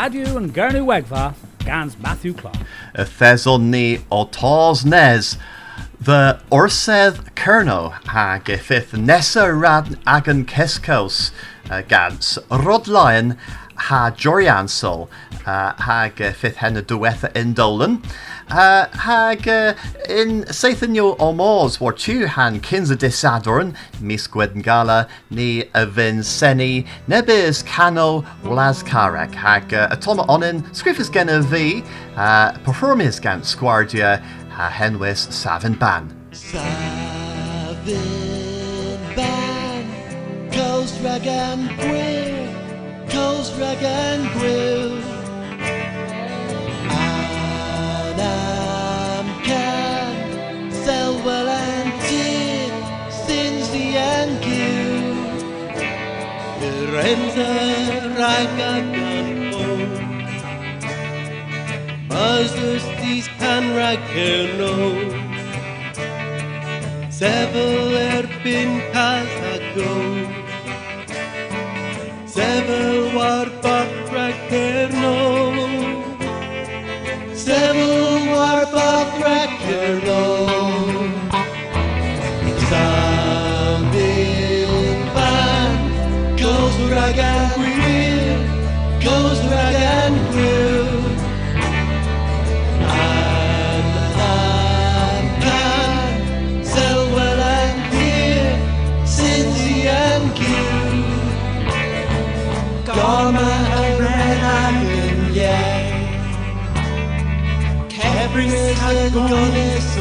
Radio and Gernu Wegva, Gans Matthew Clark. Thesol ni o tos nes, the orsedd Cerno hag y ffith nesa rad ag yn cescaws uh, gans rodlaen ha joriansol uh, hag y ffith hen y diwetha in dolan. Uh, hag uh, in seithanio o mors war tu han kinsa disadorn mis gwedn ni y fyn seni nebys cano wlas carag hag uh, atoma onin sgriffus gen y uh, performis gan sgwardia ha henwys Savin Ban. Ban, Coast Rag and Coast Rag and Grill. Anam can, Selwell and Tid, Sinsley and Gill. Lorenza Ragagamo. Buzzers these pan ragano. Sevel erbyn casago Sevel war bach ragano Sevel war bach ragano Sabin ban Goes Goes rag Cabris and Gonis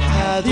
Had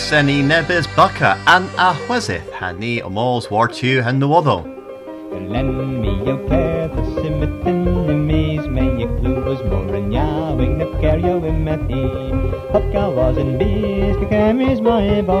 Seni Nebis Bucka and Ahwezith Hani Amals War 2 and Nuodo. Len mi o peth y symmetyn y mis Mae y clwys mor yn iawing Nep gerio y methu Hop gawas yn bis Gy gemis mae bo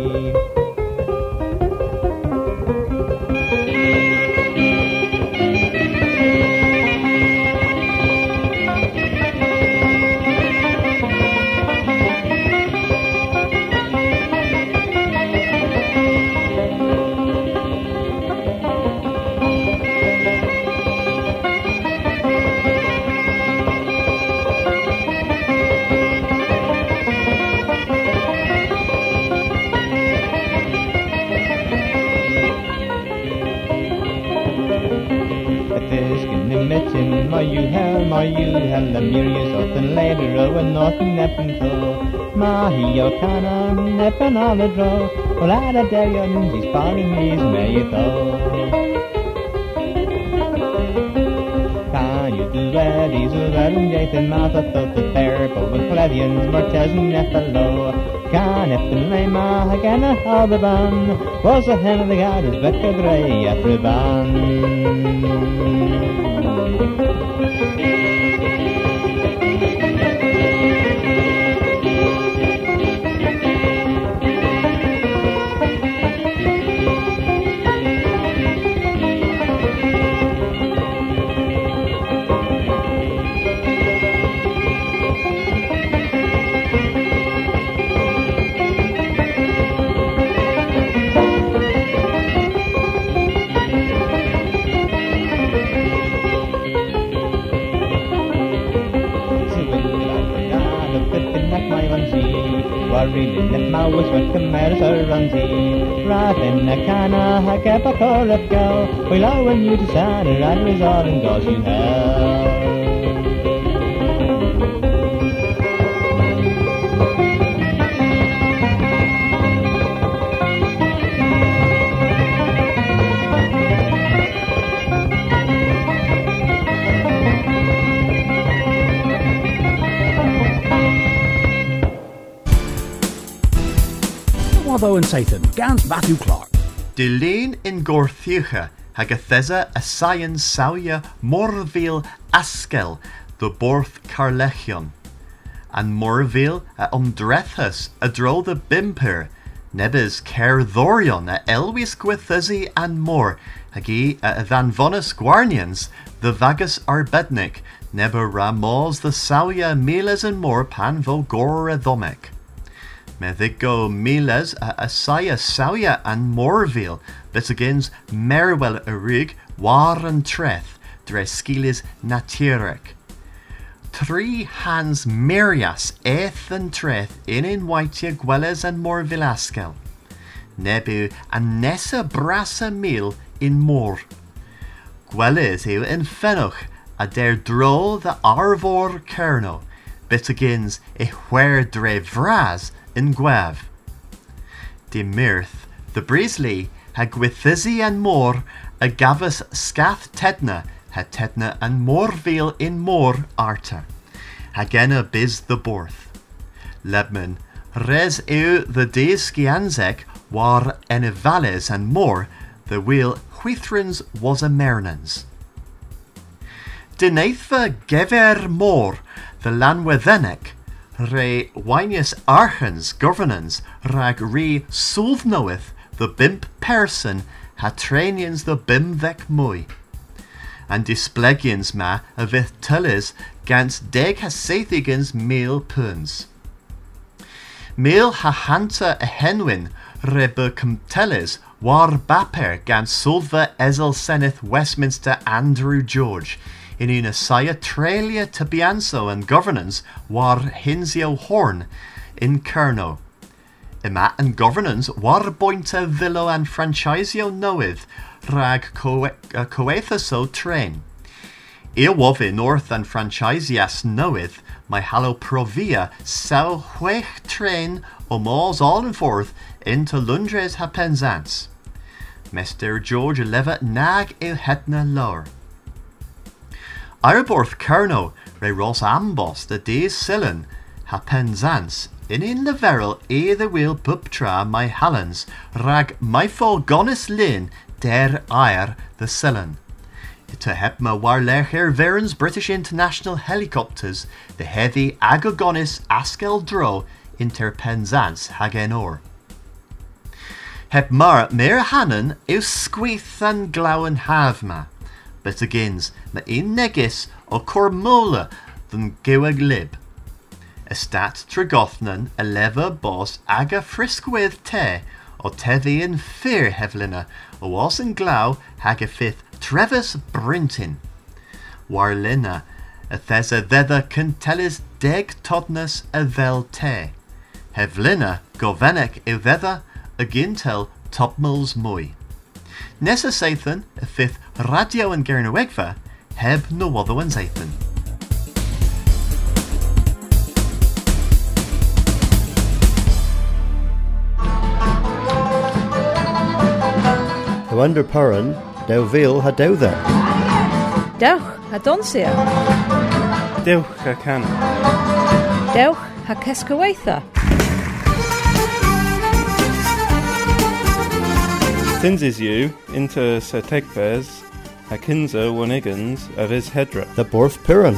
my you hell, the murius of the labour, and nothing neppin so. Mahi o cana, neppin on the draw, well, I a derion, he's falling these may you Can you that? These are that and Jathan, Martha, thought the but with Palladians, Martez and Nephalo. Can if the name again a Albaban was a hen of the goddess Becca Grey at Warilin at Mawas with the Mercer Runzi. Raven a cana, a kepa corrupt go. We'll owe you to Santa and resolve and you hell. Watho and Satan, Gans Matthew Clark. De lean in Gorthucha hag a thesa a morvil askel the borth carlechion. And morvil a umdrethus a dro the bimper nebis cer thorion a elwis and more hagi a vanvonus guarnians the vagus arbednic nebo ramos the sauia miles and more dhomek. Meddigo miles Asaya Sawya and Morville, that against Merwell a rig, war and treth, dre skilis natirek. Three hands Mirias, eth and treth, in in whitea Gwelles and Morville askel. Nebu and Nessa brassa mil in Mor. Gwelles ew in Fenoch, a der dro the Arvor Kerno, bit against a where dre vraz, in Gwav. De mirth, the Breesley, ha gwithysi and more, a gavus scath tedna, ha tedna and morville in more arta. Hagena biz the borth. Lebman, res eu the days skianzek war enivales and more, the wheel Huithrins was a mernans. Denaithva gever more, the lanwethenek, re Winius Archens governance rag re Sulvnoeth the bimp person hatranians the bimvek mui. And displegians ma a vith tullis gans deg hasathigans meal puns. Meal ha hanta a henwin rebe cumtelis war baper gans sulva ezel seneth Westminster Andrew George in una saia trelia tabianso and governance war hinsio horn in Kerno. Ima and governance war bointa villo and franchisio noeth rag coethaso train. Eowove north and franchiseias knoweth my hallo provia sau huech train o mors all and forth into Lundres ha Penzance. Mr. George leva nag il hetna lower. Arborth Kerno re Ross Ambos the days sillen ha Penzance in in the veril e eh the wheel puptra my hallens rag my fall gonis lin der air the sillen. To hepma warlecher Verens British International Helicopters the heavy agogonis askel dro inter Penzance hagenor. Heb mar mer hannen eus squeeth and glawen havma but agains ma un negus o cormola than geweg lib. Estat Tregothnan a lever bos aga friskwith te o tevi yn fear heflina o was yn glaw hag fifth Trevis Brintin. Warlina a thesa cantelis deg todnus a vel te. Heflina govenec i thedda a gintel topmils mwy. Nessa Sathan, a fifth radio yn Gernywegfa heb nywoddo yn Zeithan. Hwander Puran, Dew Vil ha Dew there. Dewch ha donsia. Dewch a can. Dewch ha cesgyweitha. Thins is you into Sir Tegfes, a kinza wanigans of his hedra. The Borth Puran.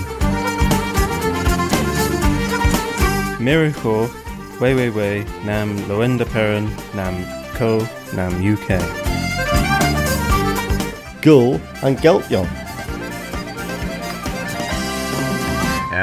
Miracle, way way way, nam loenda peran, nam co, nam UK. Gul and Geltjon.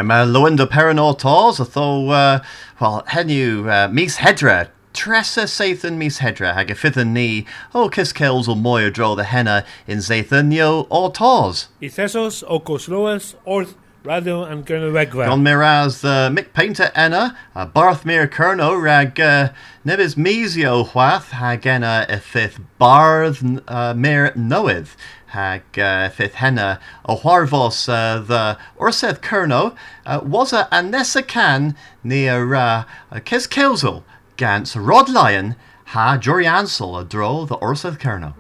Mae Lywenda Peran o Tors, tho, uh, wel, henu uh, mis hedra, tresa seithan mis hedra, hag y ffyddyn ni o cyscels o mwy o dro the henna in zeithan yo o Tors. I Thesos o Gosloas, Orth, Radio and Gernywegfa. Gon miraz the Mick Painter enna, a Barthmere Kerno rag uh, nebys misio hwath hag enna y fifth Barth uh, Mere Noeth hag uh, fifth henna o hwarfos uh, the Orseth Kerno uh, was a Anessa can near uh, Kis Kilzel gans Rod Lyon ha Jory Ansel a dro the Orseth Kerno.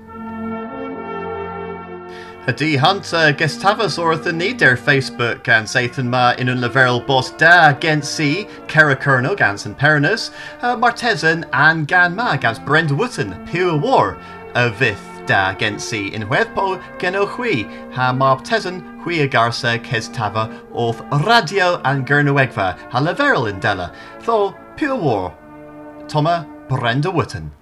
Ydy Hunt uh, y ni der Facebook gan Sathan ma in un leferol bos da gen si Cera Cerno gans yn Perinus, uh, Martesan an gan ma gans Wooten, Pure War, y fydd da si in hweddpo gen o chwi, ha Martesan chwi y garsa ces tafa radio and Gernywegfa, ha in dela, tho Pure War, Toma Brenda Wooten.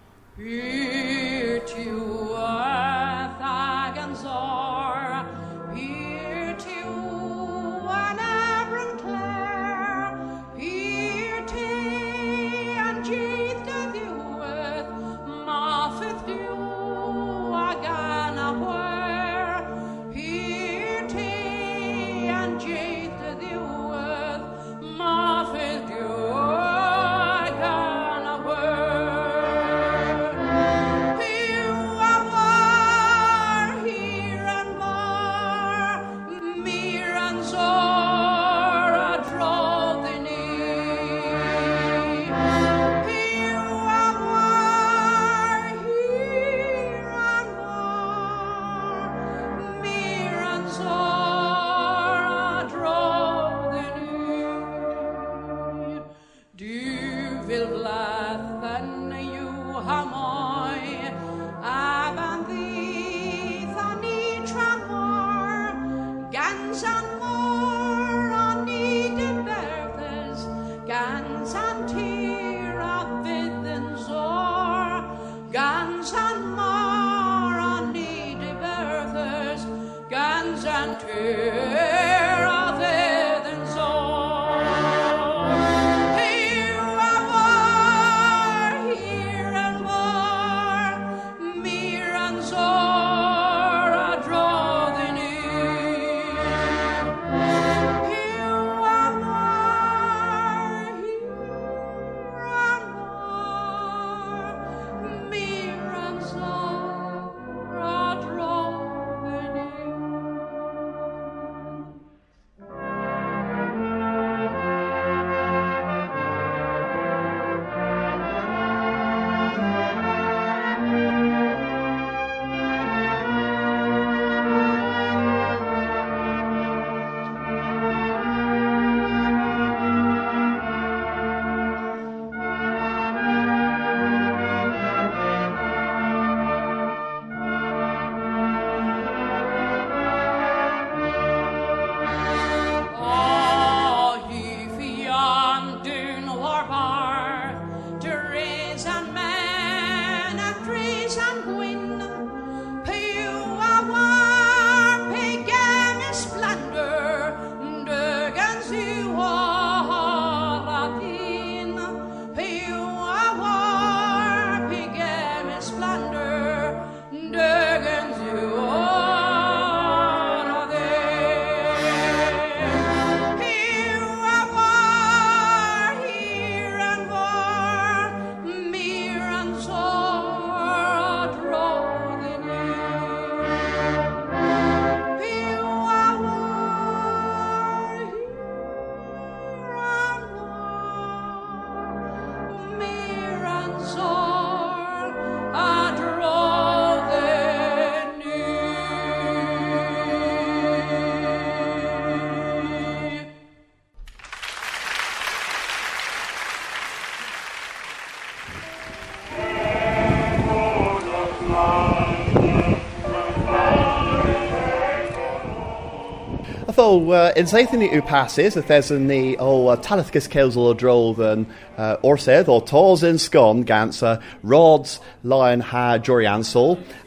Uh, in Zaithan u passes, if there's in the oh uh, Talithgus Kelsel Droll than uh, Orsedd or Tors in Scon Gansa, Rods, Lion Ha,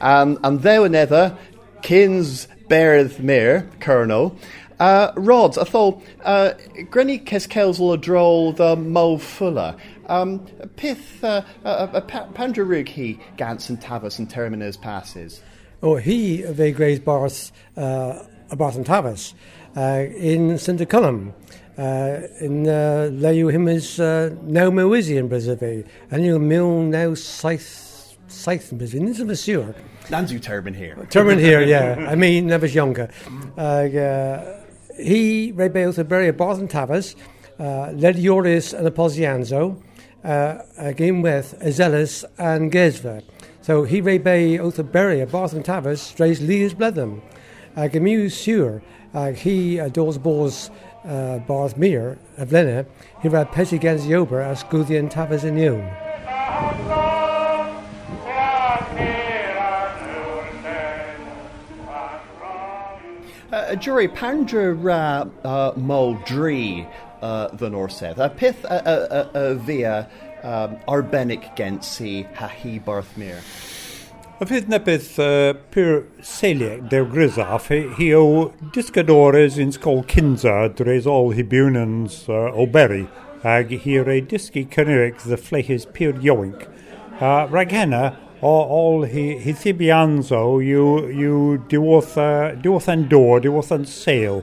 um, and there were another Kins Berth Mir, Colonel. Uh, Rods, I thought, uh, Kelsel Droll the Mo Fuller. Um, pith uh, uh, uh, he Gans and Tavus and Terminus passes. Oh, he they grazed Boris uh, Barton Tavis uh, in St. Cullum. Uh, in uh, Leu him is uh, now Moizi in Brazil, and you mil now Scythe Scythe in Brazil. This is a sure. Nanzu Turbin here. Turbin here, yeah. I mean, never younger. Uh, uh, he rebelled to bury Barton Tavis, uh, led Joris and Aposianzo, uh, again with Azelis and Gesver. So he rebelled to bury Barton Tavis, Strays Leas Bledham. Ag miú siúr ag hí a dós bós uh, bars mír a bhlenne, hi ra peti gens jober a scuúdíon tafas iniuún. Uh, jury pandra ra uh, uh, the orsedd. A pith a, a, a via um, arbenic gensi ha hi Fydd na beth uh, pyr seiliau dewgrysaff hi o disgadores yn sgol cynsa dres ol hibiwnans uh, o beri ag hi rei disgu cynnyrch ddy fleihys pyr ioink. Uh, rag hena o ol hi, hi thibianzo yw, yw diwotha'n dod, uh, diwotha'n seil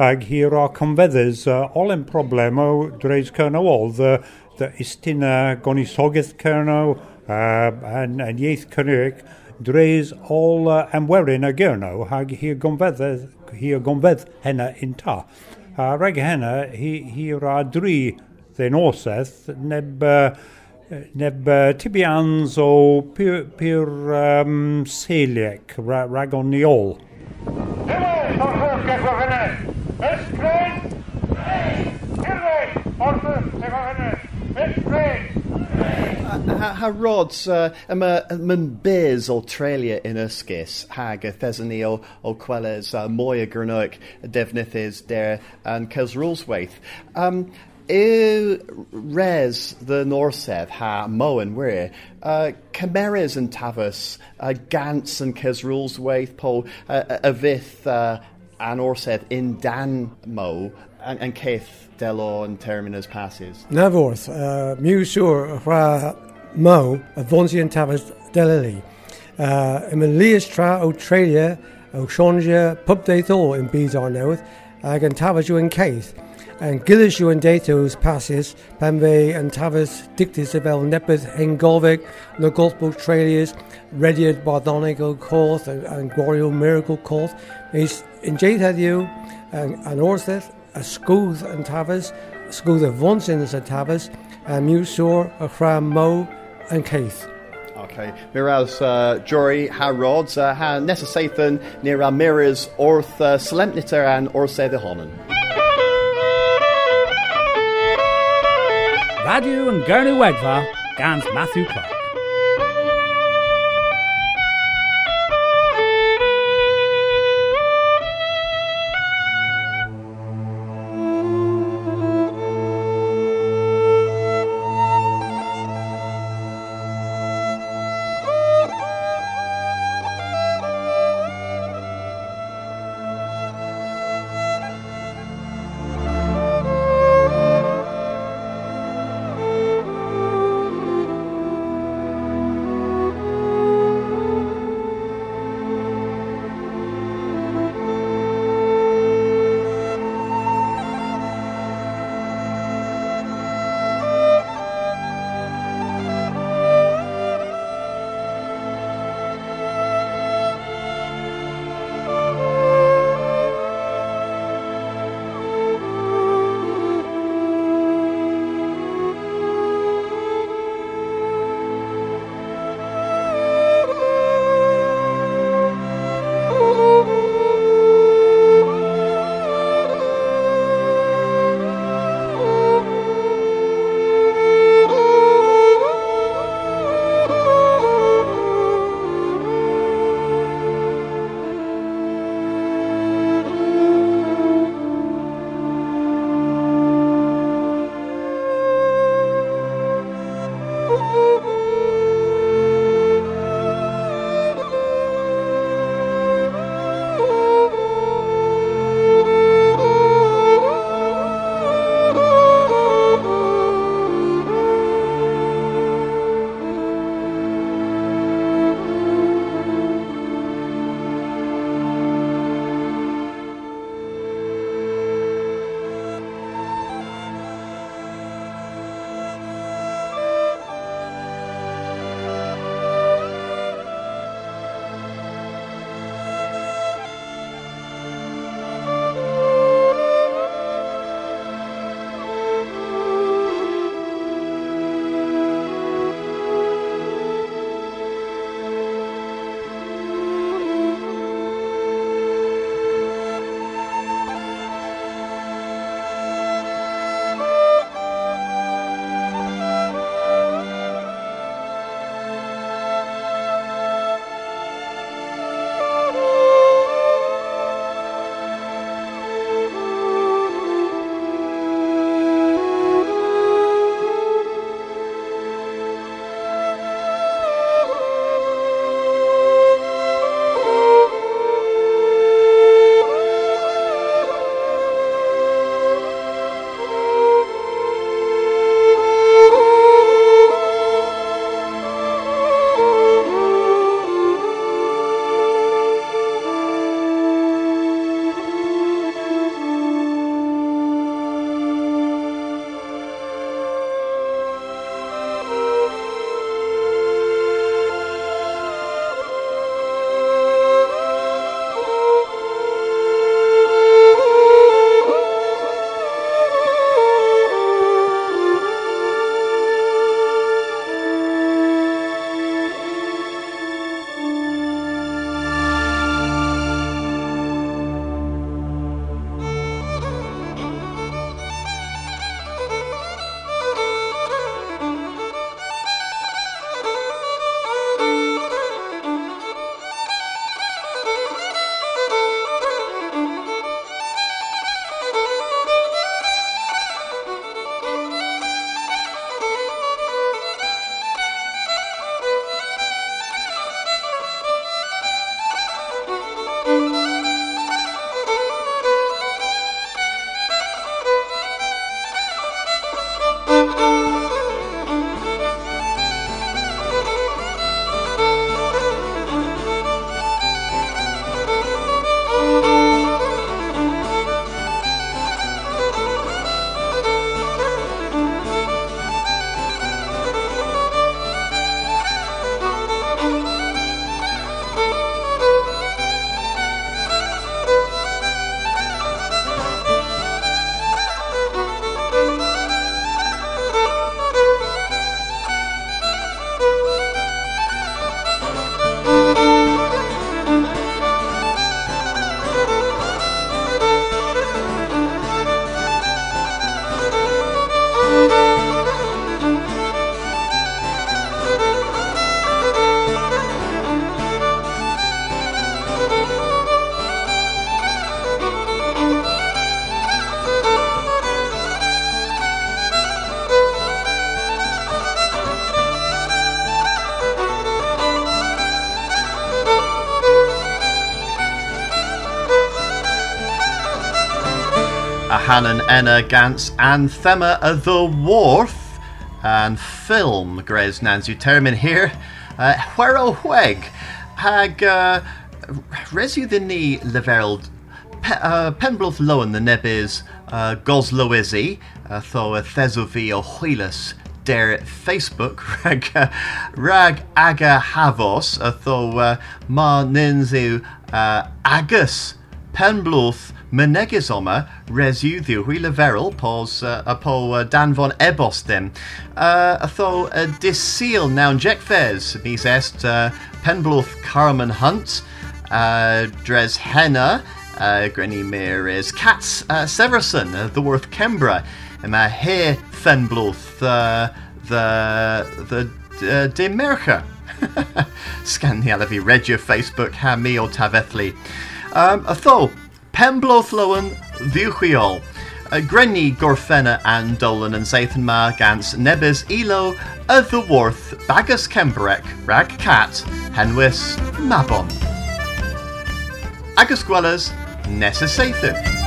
ag hi ra confeddys uh, ol yn problem o dreis cyrnawol the, ddy istina gonisogydd cyrnawol uh, and, and ieith Cymraeg, dreis ôl uh, amwerin a gyrno hag hi gonfedd, hir gonfedd henna yn ta. A uh, reg henna, hi, hi ra dri ddyn oseth neb, uh, neb uh, tibians o pyr, pyr um, seliec, ra, rag on ni ôl. Ysgrifennu! Ysgrifennu! Ysgrifennu! Ysgrifennu! Ha rods uh, man bears Australia in ysgys hag y thesani o, o queles uh, mwy y gyrnoic defnyddys der and cels ruleswaith. Um, yw res the norsedd ha moen wir uh, cymeres yn tafus uh, gans yn cys ruleswaith po uh, a fydd uh, an orsedd in dan mo and, and keith delo and terminus passes. Na fwrdd, uh, miw siwr mo a bhonsaí an tafas delí. Uh, I man líos tra ó tréile ó seánse pubdéitó in bíá newid ag an tafasú an céith. An gilisú an déitos passes pan bheith an tafas dictas a bheith nepad hen golvig na Golfbook Traileas, rediad bardánig ó cót an gloriú miracle cót. Is in déithadiú an, an orsteth a scúd an tafas, scúd a a tafas, a miúsúr a chra mó and Keith. Okay. Miraz uh, Jory ha rods uh, ha nessa Sathan near a mirrors orth uh, solemniter and orse the honen. Radio and Gernu Wegva, Gans Matthew Clark. A Hanan Enna Gans and Thema the Wharf and film Gres Nanzu termin here. Uh, Huero Hueg hag uh, resu the ni levereld Pe- uh, Lowen the nebis uh, Gosloizzy uh, tho a thesovi Facebook rag uh, rag aga havos tho uh, ma ninzu uh, agus Penbloth Menegisoma resu ddiwy leferol pos uh, a po uh, Dan von Ebostem. Uh, a tho uh, disil mis est uh, Penbloth Carmen Hunt, uh, Dres Henna, uh, Grenny Mir is Cats uh, Severson, uh, the Worth Kembra, yma he Fenbloth, uh, the the uh, Demercha. Scan the Alevi Regia Facebook ha mi o tafethli. Um, tho, Pembloth Lowen Ddiwchiol. Uh, Grenny Gorfenna and Dolan and Zathan Ma Gans Nebis Elo y Ddyworth Bagus Kembrec Rag Cat Henwys Mabon. Agus Sathan. Thank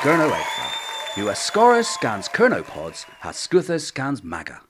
Gurno Eithaf. You scans Kernopods, has Scuthus scans Maga.